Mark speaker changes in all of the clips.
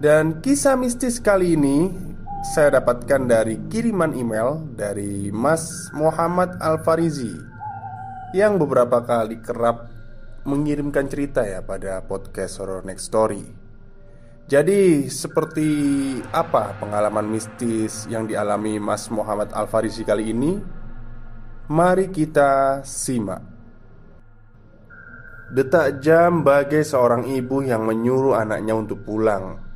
Speaker 1: dan kisah mistis kali ini saya dapatkan dari kiriman email dari Mas Muhammad Al-Farizi Yang beberapa kali kerap mengirimkan cerita ya pada podcast Horror Next Story. Jadi seperti apa pengalaman mistis yang dialami Mas Muhammad Al-Farizi kali ini? Mari kita simak. Detak jam bagai seorang ibu yang menyuruh anaknya untuk pulang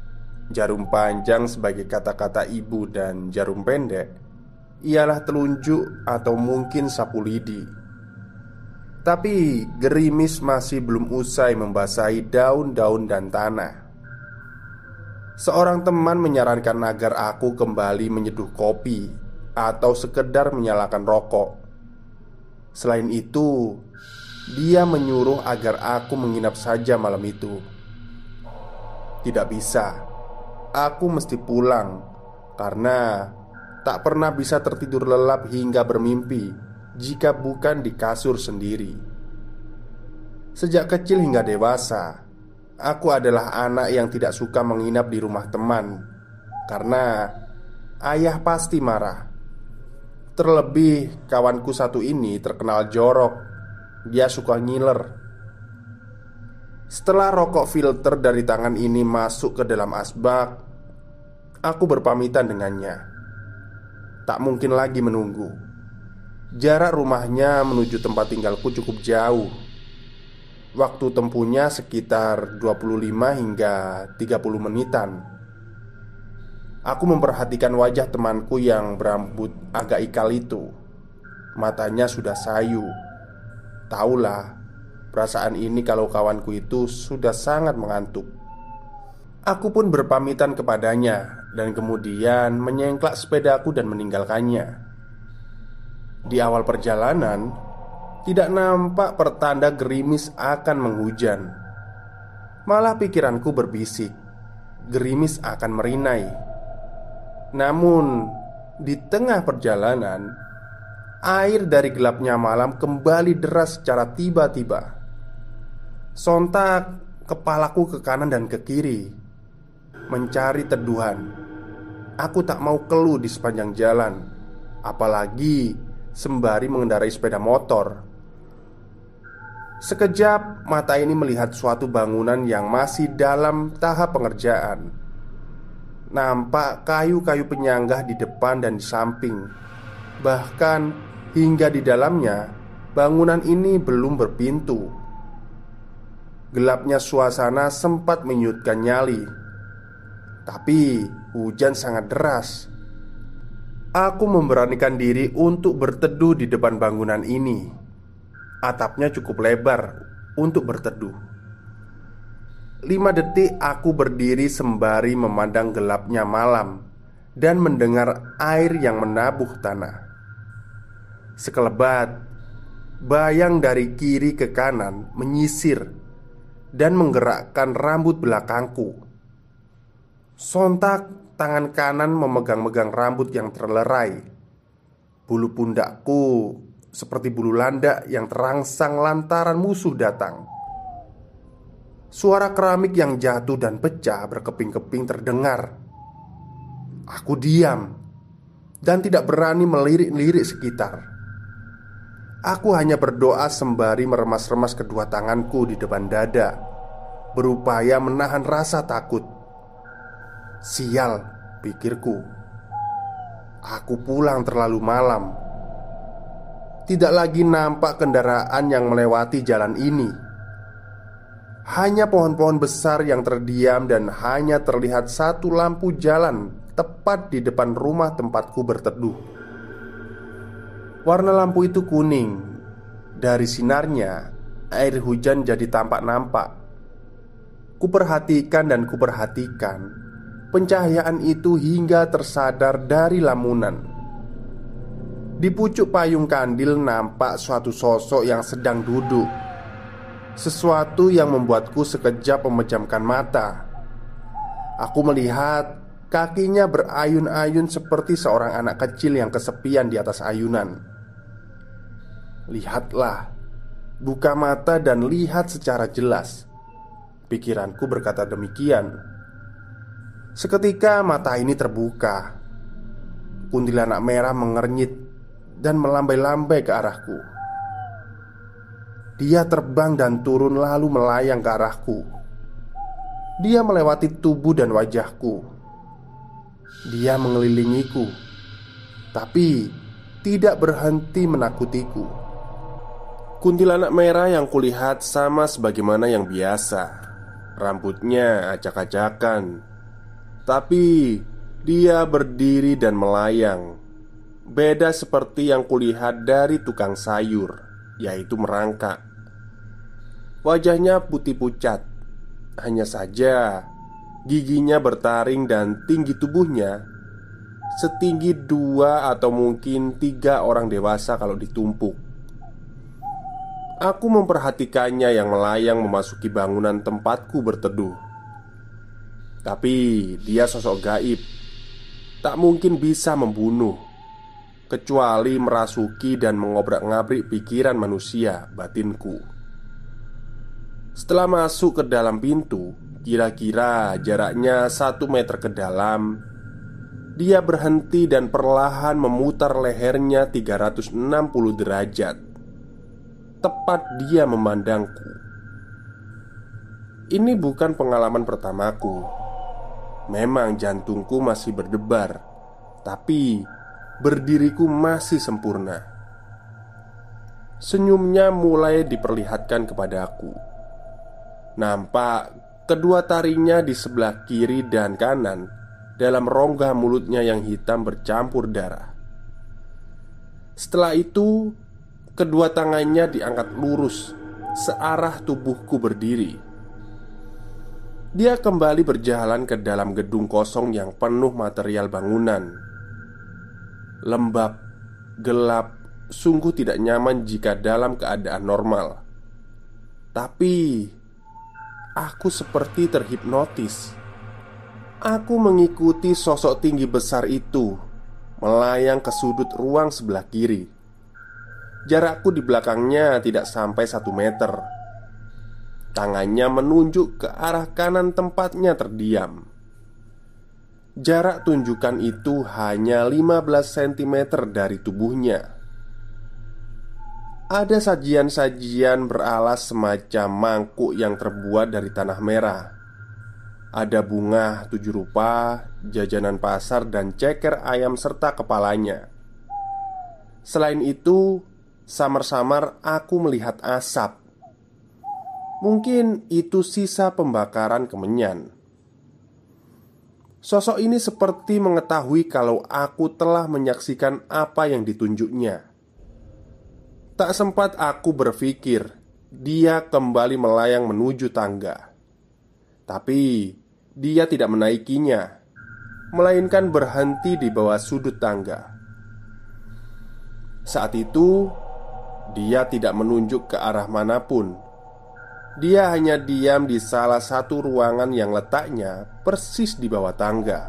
Speaker 1: Jarum panjang sebagai kata-kata ibu dan jarum pendek Ialah telunjuk atau mungkin sapu lidi. Tapi gerimis masih belum usai membasahi daun-daun dan tanah. Seorang teman menyarankan agar aku kembali menyeduh kopi Atau sekedar menyalakan rokok. Selain itu Dia menyuruh agar aku menginap saja malam itu. Tidak bisa aku mesti pulang karena tak pernah bisa tertidur lelap hingga bermimpi jika bukan di kasur sendiri. Sejak kecil hingga dewasa, aku adalah anak yang tidak suka menginap di rumah teman karena ayah pasti marah. Terlebih kawanku satu ini terkenal jorok. Dia suka ngiler. Setelah rokok filter dari tangan ini masuk ke dalam asbak, Aku berpamitan dengannya. Tak mungkin lagi menunggu. Jarak rumahnya menuju tempat tinggalku cukup jauh. Waktu tempuhnya sekitar 25 hingga 30 menitan. Aku memperhatikan wajah temanku yang berambut agak ikal itu. Matanya sudah sayu. Taulah Perasaan ini kalau kawanku itu sudah sangat mengantuk. Aku pun berpamitan kepadanya dan kemudian menyengklak sepedaku dan meninggalkannya. Di awal perjalanan, tidak nampak pertanda gerimis akan menghujan. Malah pikiranku berbisik, gerimis akan merinai. Namun, di tengah perjalanan, air dari gelapnya malam kembali deras secara tiba-tiba. Sontak, kepalaku ke kanan dan ke kiri, mencari teduhan Aku tak mau keluh di sepanjang jalan Apalagi sembari mengendarai sepeda motor. Sekejap mata ini melihat suatu bangunan yang masih dalam tahap pengerjaan. Nampak kayu-kayu penyanggah di depan dan di samping. Bahkan hingga di dalamnya Bangunan ini belum berpintu. Gelapnya suasana sempat menyutkan nyali Tapi Hujan sangat deras. Aku memberanikan diri untuk berteduh di depan bangunan ini. Atapnya cukup lebar untuk berteduh. Lima detik aku berdiri sembari memandang gelapnya malam dan mendengar air yang menabuh tanah. Sekelebat, bayang dari kiri ke kanan menyisir dan menggerakkan rambut belakangku. Sontak tangan kanan memegang-megang rambut yang terlerai. Bulu pundakku seperti bulu landak yang terangsang lantaran musuh datang. Suara keramik yang jatuh dan pecah berkeping-keping terdengar. Aku diam dan tidak berani melirik-lirik sekitar. Aku hanya berdoa sembari meremas-remas kedua tanganku di depan dada, berupaya menahan rasa takut. Sial, pikirku. Aku pulang terlalu malam. Tidak lagi nampak kendaraan yang melewati jalan ini. Hanya pohon-pohon besar yang terdiam dan hanya terlihat satu lampu jalan tepat di depan rumah tempatku berteduh. Warna lampu itu kuning. Dari sinarnya, air hujan jadi tampak nampak Kuperhatikan dan kuperhatikan Pencahayaan itu hingga tersadar dari lamunan. Di pucuk payung kandil nampak suatu sosok yang sedang duduk. Sesuatu yang membuatku sekejap memejamkan mata. Aku melihat kakinya berayun-ayun seperti seorang anak kecil yang kesepian di atas ayunan. Lihatlah Buka mata dan lihat secara jelas. Pikiranku berkata demikian Seketika mata ini terbuka Kuntilanak merah mengernyit Dan melambai-lambai ke arahku. Dia terbang dan turun lalu melayang ke arahku. Dia melewati tubuh dan wajahku. Dia mengelilingiku Tapi tidak berhenti menakutiku. Kuntilanak merah yang kulihat sama sebagaimana yang biasa. Rambutnya acak-acakan Tapi dia berdiri dan melayang. Beda seperti yang kulihat dari tukang sayur Yaitu merangkak. Wajahnya putih pucat. Hanya saja Giginya bertaring dan tinggi tubuhnya Setinggi dua atau mungkin tiga orang dewasa kalau ditumpuk. Aku memperhatikannya yang melayang memasuki bangunan tempatku berteduh. Tapi dia sosok gaib, tak mungkin bisa membunuh, kecuali merasuki dan mengobrak-ngabrik pikiran manusia batinku. Setelah masuk ke dalam pintu, kira-kira jaraknya satu meter ke dalam, dia berhenti dan perlahan memutar lehernya 360 derajat tepat dia memandangku. Ini bukan pengalaman pertamaku. Memang jantungku masih berdebar, tapi berdiriku masih sempurna. Senyumnya mulai diperlihatkan kepadaku. Nampak kedua taringnya di sebelah kiri dan kanan dalam rongga mulutnya yang hitam bercampur darah. Setelah itu, Kedua tangannya diangkat lurus Searah tubuhku berdiri Dia kembali berjalan ke dalam gedung kosong yang penuh material bangunan. Lembab, gelap, sungguh tidak nyaman jika dalam keadaan normal. Tapi Aku seperti terhipnotis. Aku mengikuti sosok tinggi besar itu Melayang ke sudut ruang sebelah kiri. Jarakku di belakangnya tidak sampai satu meter Tangannya menunjuk ke arah kanan tempatnya terdiam. Jarak tunjukkan itu hanya 15 cm dari tubuhnya. Ada sajian-sajian beralas semacam mangkuk yang terbuat dari tanah merah. Ada bunga tujuh rupa, jajanan pasar dan ceker ayam serta kepalanya. Selain itu, Samar-samar aku melihat asap Mungkin itu sisa pembakaran kemenyan. Sosok ini seperti mengetahui kalau aku telah menyaksikan apa yang ditunjuknya. Tak sempat aku berpikir Dia kembali melayang menuju tangga. Tapi dia tidak menaikinya Melainkan berhenti di bawah sudut tangga. Saat itu dia tidak menunjuk ke arah mana pun. Dia hanya diam di salah satu ruangan yang letaknya persis di bawah tangga,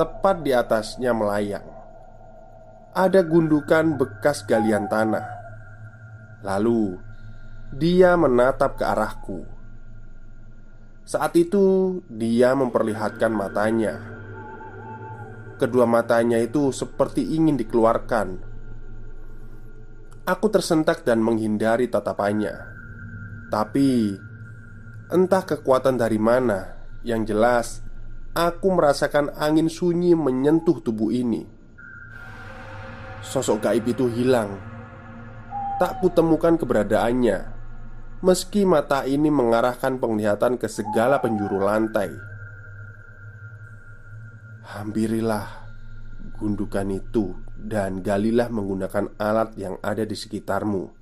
Speaker 1: tepat di atasnya melayang. Ada gundukan bekas galian tanah. Lalu dia menatap ke arahku. Saat itu, dia memperlihatkan matanya. Kedua matanya itu seperti ingin dikeluarkan Aku tersentak dan menghindari tatapannya. Tapi entah kekuatan dari mana, yang jelas aku merasakan angin sunyi menyentuh tubuh ini. Sosok gaib itu hilang. Tak kutemukan keberadaannya. Meski mata ini mengarahkan penglihatan ke segala penjuru lantai. Hampirilah gundukan itu dan galilah menggunakan alat yang ada di sekitarmu.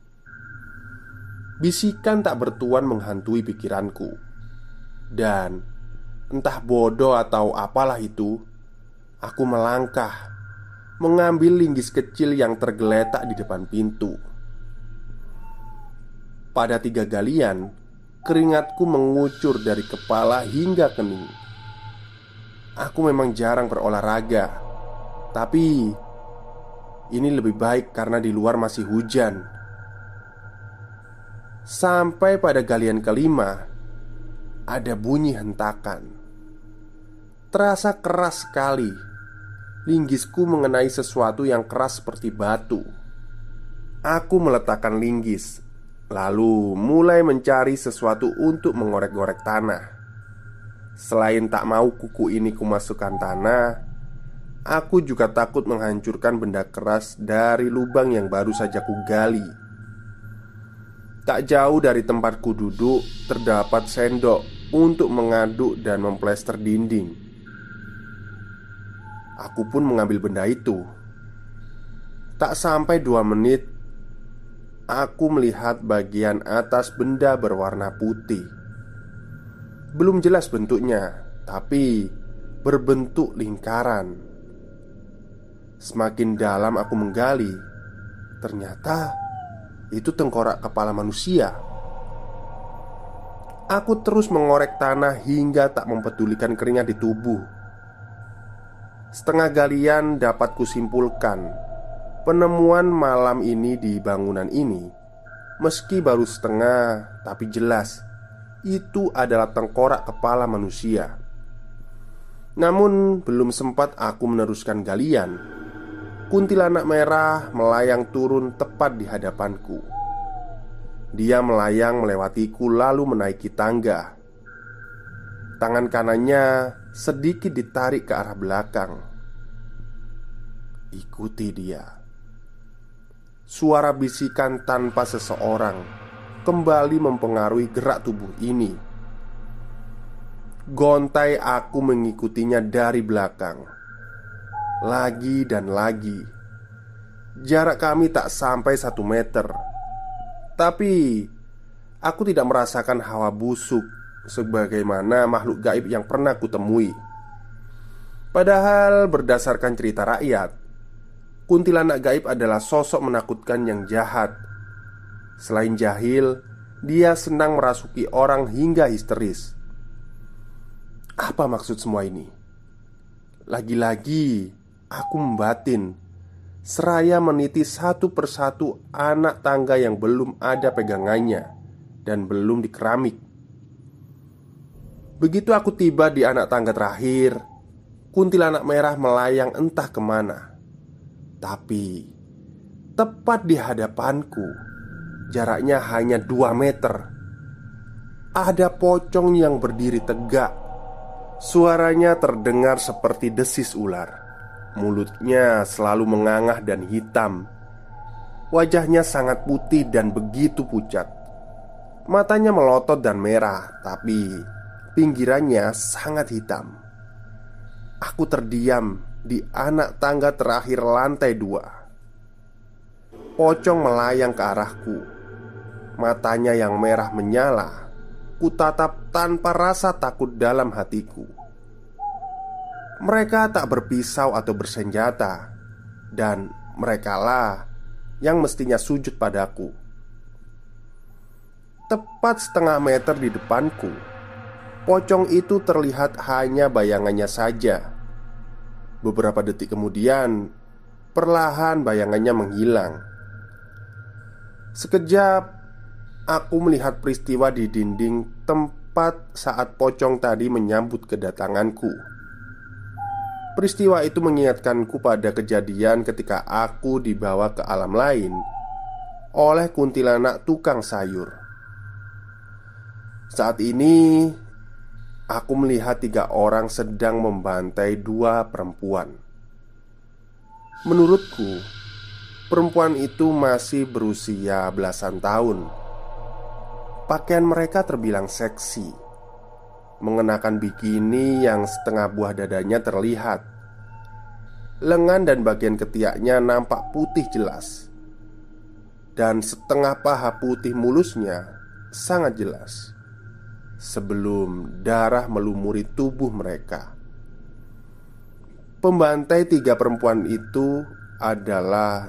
Speaker 1: Bisikan tak bertuan menghantui pikiranku. Dan entah bodoh atau apalah itu, aku melangkah mengambil linggis kecil yang tergeletak di depan pintu. Pada tiga galian, keringatku mengucur dari kepala hingga kening. Aku memang jarang berolahraga, tapi ini lebih baik karena di luar masih hujan. Sampai pada galian kelima, ada bunyi hentakan. Terasa keras sekali Linggisku mengenai sesuatu yang keras seperti batu. Aku meletakkan linggis, lalu mulai mencari sesuatu untuk mengorek-ngorek tanah. Selain tak mau kuku ini kumasukkan tanah, aku juga takut menghancurkan benda keras dari lubang yang baru saja kugali. Tak jauh dari tempatku duduk, terdapat sendok untuk mengaduk dan memplester dinding. Aku pun mengambil benda itu. Tak sampai dua menit, aku melihat bagian atas benda berwarna putih. Belum jelas bentuknya, tapi berbentuk lingkaran. Semakin dalam aku menggali, ternyata itu tengkorak kepala manusia. Aku terus mengorek tanah hingga tak mempedulikan keringat di tubuh. Setengah galian dapat kusimpulkan Penemuan malam ini di bangunan ini. Meski baru setengah, tapi jelas Itu adalah tengkorak kepala manusia. Namun belum sempat aku meneruskan galian Kuntilanak merah melayang turun tepat di hadapanku Dia melayang melewatiku lalu menaiki tangga Tangan kanannya sedikit ditarik ke arah belakang. Ikuti dia. Suara bisikan tanpa seseorang kembali mempengaruhi gerak tubuh ini. Gontai aku mengikutinya dari belakang. Lagi dan lagi. Jarak kami tak sampai satu meter. Tapi aku tidak merasakan hawa busuk sebagaimana makhluk gaib yang pernah kutemui. Padahal berdasarkan cerita rakyat, kuntilanak gaib adalah sosok menakutkan yang jahat. Selain jahil, dia senang merasuki orang hingga histeris. Apa maksud semua ini? Lagi-lagi aku membatin. Seraya meniti satu persatu anak tangga yang belum ada pegangannya Dan belum dikeramik. Begitu aku tiba di anak tangga terakhir Kuntilanak merah melayang entah ke mana. Tapi Tepat di hadapanku Jaraknya hanya 2 meter Ada pocong yang berdiri tegak. Suaranya terdengar seperti desis ular Mulutnya selalu mengangah dan hitam. Wajahnya sangat putih dan begitu pucat. Matanya melotot dan merah Tapi Pinggirannya sangat hitam. Aku terdiam di anak tangga terakhir lantai dua. Pocong melayang ke arahku. Matanya yang merah menyala. Kutatap tanpa rasa takut dalam hatiku Mereka tak berpisau atau bersenjata Dan merekalah yang mestinya sujud padaku Tepat setengah meter di depanku Pocong itu terlihat hanya bayangannya saja. Beberapa detik kemudian, perlahan bayangannya menghilang. Sekejap, aku melihat peristiwa di dinding tempat saat pocong tadi menyambut kedatanganku. Peristiwa itu mengingatkanku pada kejadian ketika aku dibawa ke alam lain oleh kuntilanak tukang sayur. Saat ini Aku melihat tiga orang sedang membantai dua perempuan. Menurutku, perempuan itu masih berusia belasan tahun. Pakaian mereka terbilang seksi, mengenakan bikini yang setengah buah dadanya terlihat. Lengan dan bagian ketiaknya nampak putih jelas, dan setengah paha putih mulusnya sangat jelas. sebelum darah melumuri tubuh mereka. Pembantai tiga perempuan itu adalah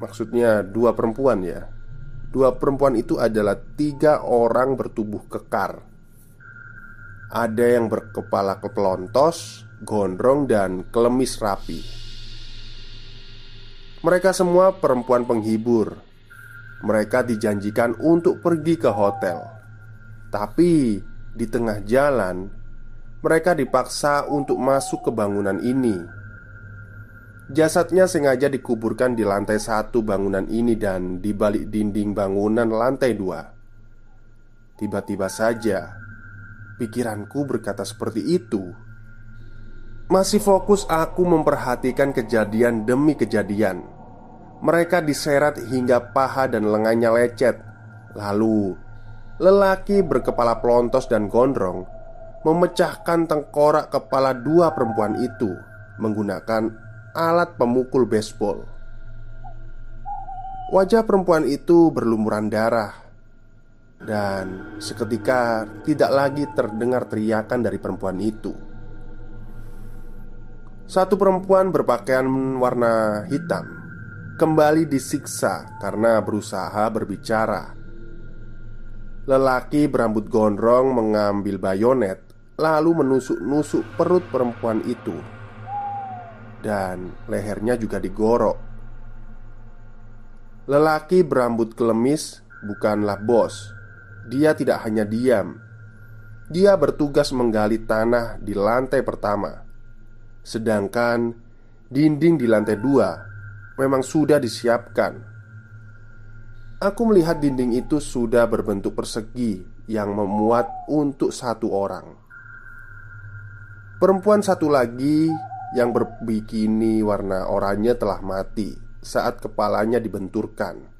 Speaker 1: maksudnya dua perempuan ya. Dua perempuan itu adalah tiga orang bertubuh kekar. Ada yang berkepala kepelontos, gondrong, dan kelemis rapi. Mereka semua perempuan penghibur. Mereka dijanjikan untuk pergi ke hotel, tapi di tengah jalan mereka dipaksa untuk masuk ke bangunan ini. Jasadnya sengaja dikuburkan di lantai satu bangunan ini dan di balik dinding bangunan lantai dua. Tiba-tiba saja, pikiranku berkata seperti itu. Masih fokus aku memperhatikan kejadian demi kejadian. Mereka diseret hingga paha dan lengannya lecet. Lalu Lelaki berkepala pelontos dan gondrong Memecahkan tengkorak kepala dua perempuan itu Menggunakan alat pemukul baseball. Wajah perempuan itu berlumuran darah Dan seketika tidak lagi terdengar teriakan dari perempuan itu satu perempuan berpakaian warna hitam kembali disiksa karena berusaha berbicara. Lelaki berambut gondrong mengambil bayonet, lalu menusuk-nusuk perut perempuan itu, dan lehernya juga digorok. Lelaki berambut kelemis bukanlah bos. Dia tidak hanya diam, dia bertugas menggali tanah di lantai pertama Sedangkan dinding di lantai dua memang sudah disiapkan. Aku melihat dinding itu sudah berbentuk persegi yang memuat untuk satu orang. Perempuan satu lagi yang berbikini warna oranye telah mati saat kepalanya dibenturkan.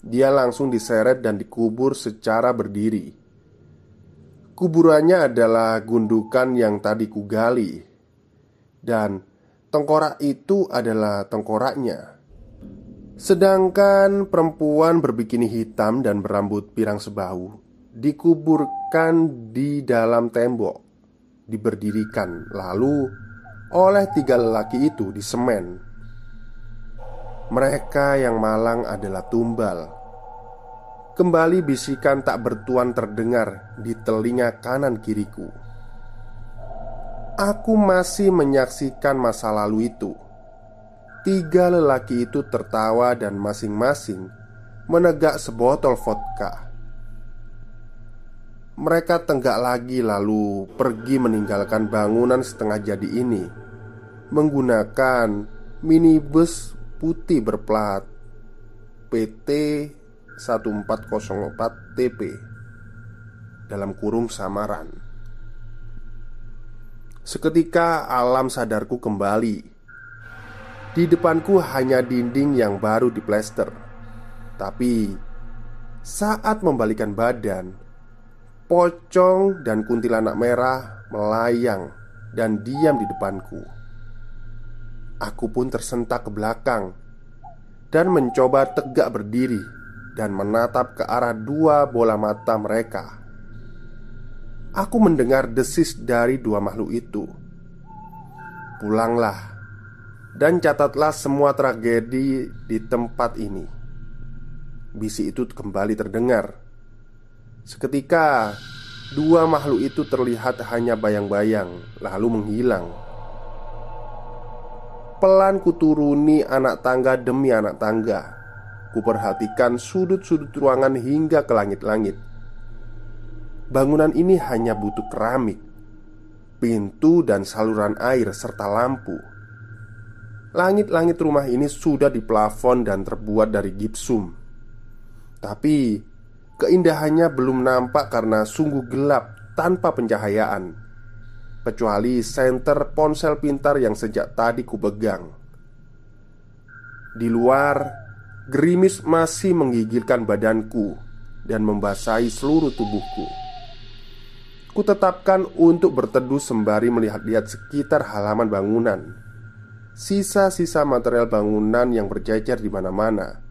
Speaker 1: Dia langsung diseret dan dikubur secara berdiri. Kuburannya adalah gundukan yang tadi kugali dan tengkorak itu adalah tengkoraknya. Sedangkan perempuan berbikini hitam dan berambut pirang sebahu dikuburkan di dalam tembok, diberdirikan lalu oleh tiga lelaki itu di semen. Mereka yang malang adalah tumbal. Kembali bisikan tak bertuan terdengar di telinga kanan kiriku. Aku masih menyaksikan masa lalu itu. Tiga lelaki itu tertawa dan masing-masing menegak sebotol vodka. Mereka tenggak lagi, lalu pergi meninggalkan bangunan setengah jadi ini menggunakan minibus putih berplat PT 1404 TP dalam kurung samaran. Seketika alam sadarku kembali. Di depanku hanya dinding yang baru diplester. Tapi Saat membalikan badan Pocong dan kuntilanak merah melayang dan diam di depanku Aku pun tersentak ke belakang Dan mencoba tegak berdiri Dan menatap ke arah dua bola mata mereka Aku mendengar desis dari dua makhluk itu. Pulanglah dan catatlah semua tragedi di tempat ini. Bisi itu kembali terdengar. Seketika, dua makhluk itu terlihat hanya bayang-bayang, lalu menghilang. Pelan kuturuni anak tangga demi anak tangga. Kuperhatikan sudut-sudut ruangan hingga ke langit-langit Bangunan ini hanya butuh keramik, pintu, dan saluran air, serta lampu. Langit-langit rumah ini sudah diplafon dan terbuat dari gipsum, tapi keindahannya belum nampak karena sungguh gelap tanpa pencahayaan, kecuali senter ponsel pintar yang sejak tadi kupegang. Di luar, gerimis masih menggigilkan badanku dan membasahi seluruh tubuhku. Kutetapkan untuk berteduh sembari melihat-lihat sekitar halaman bangunan Sisa-sisa material bangunan yang berjajar di mana-mana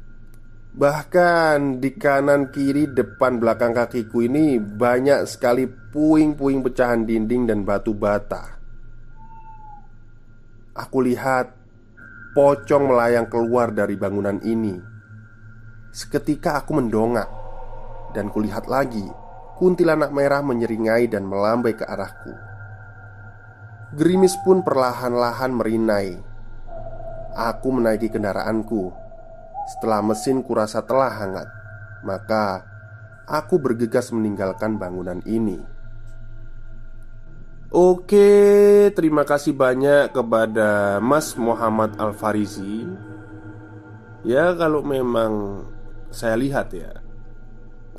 Speaker 1: Bahkan di kanan kiri depan belakang kakiku ini banyak sekali puing-puing pecahan dinding dan batu bata. Aku lihat pocong melayang keluar dari bangunan ini. Seketika aku mendongak dan kulihat lagi kuntilanak merah menyeringai dan melambai ke arahku. Gerimis pun perlahan-lahan merinai. Aku menaiki kendaraanku setelah mesin kurasa telah hangat, maka aku bergegas meninggalkan bangunan ini. Oke, terima kasih banyak kepada Mas Muhammad Al-Farizi. Ya, kalau memang saya lihat ya,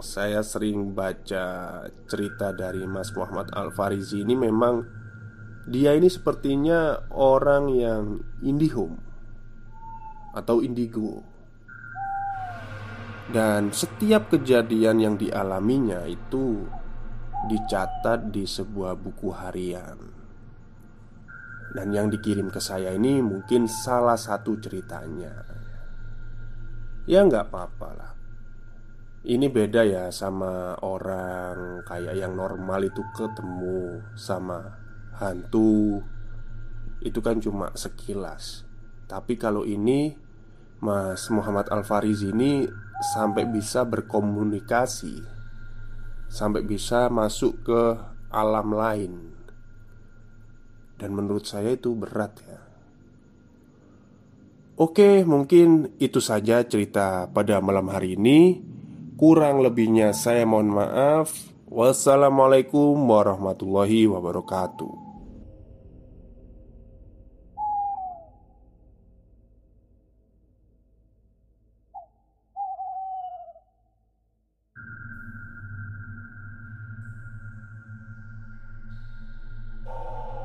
Speaker 1: saya sering baca cerita dari Mas Muhammad Al-Farizi ini memang dia ini sepertinya orang yang indihome atau indigo. Dan setiap kejadian yang dialaminya itu dicatat di sebuah buku harian. Dan yang dikirim ke saya ini mungkin salah satu ceritanya. Ya nggak apa-apa lah. Ini beda ya sama orang kayak yang normal itu ketemu sama hantu Itu kan cuma sekilas Tapi kalau ini Mas Muhammad Al-Farizi ini sampai bisa berkomunikasi, sampai bisa masuk ke alam lain, dan menurut saya itu berat ya. Oke, mungkin itu saja cerita pada malam hari ini. Kurang lebihnya, saya mohon maaf. Wassalamualaikum warahmatullahi wabarakatuh.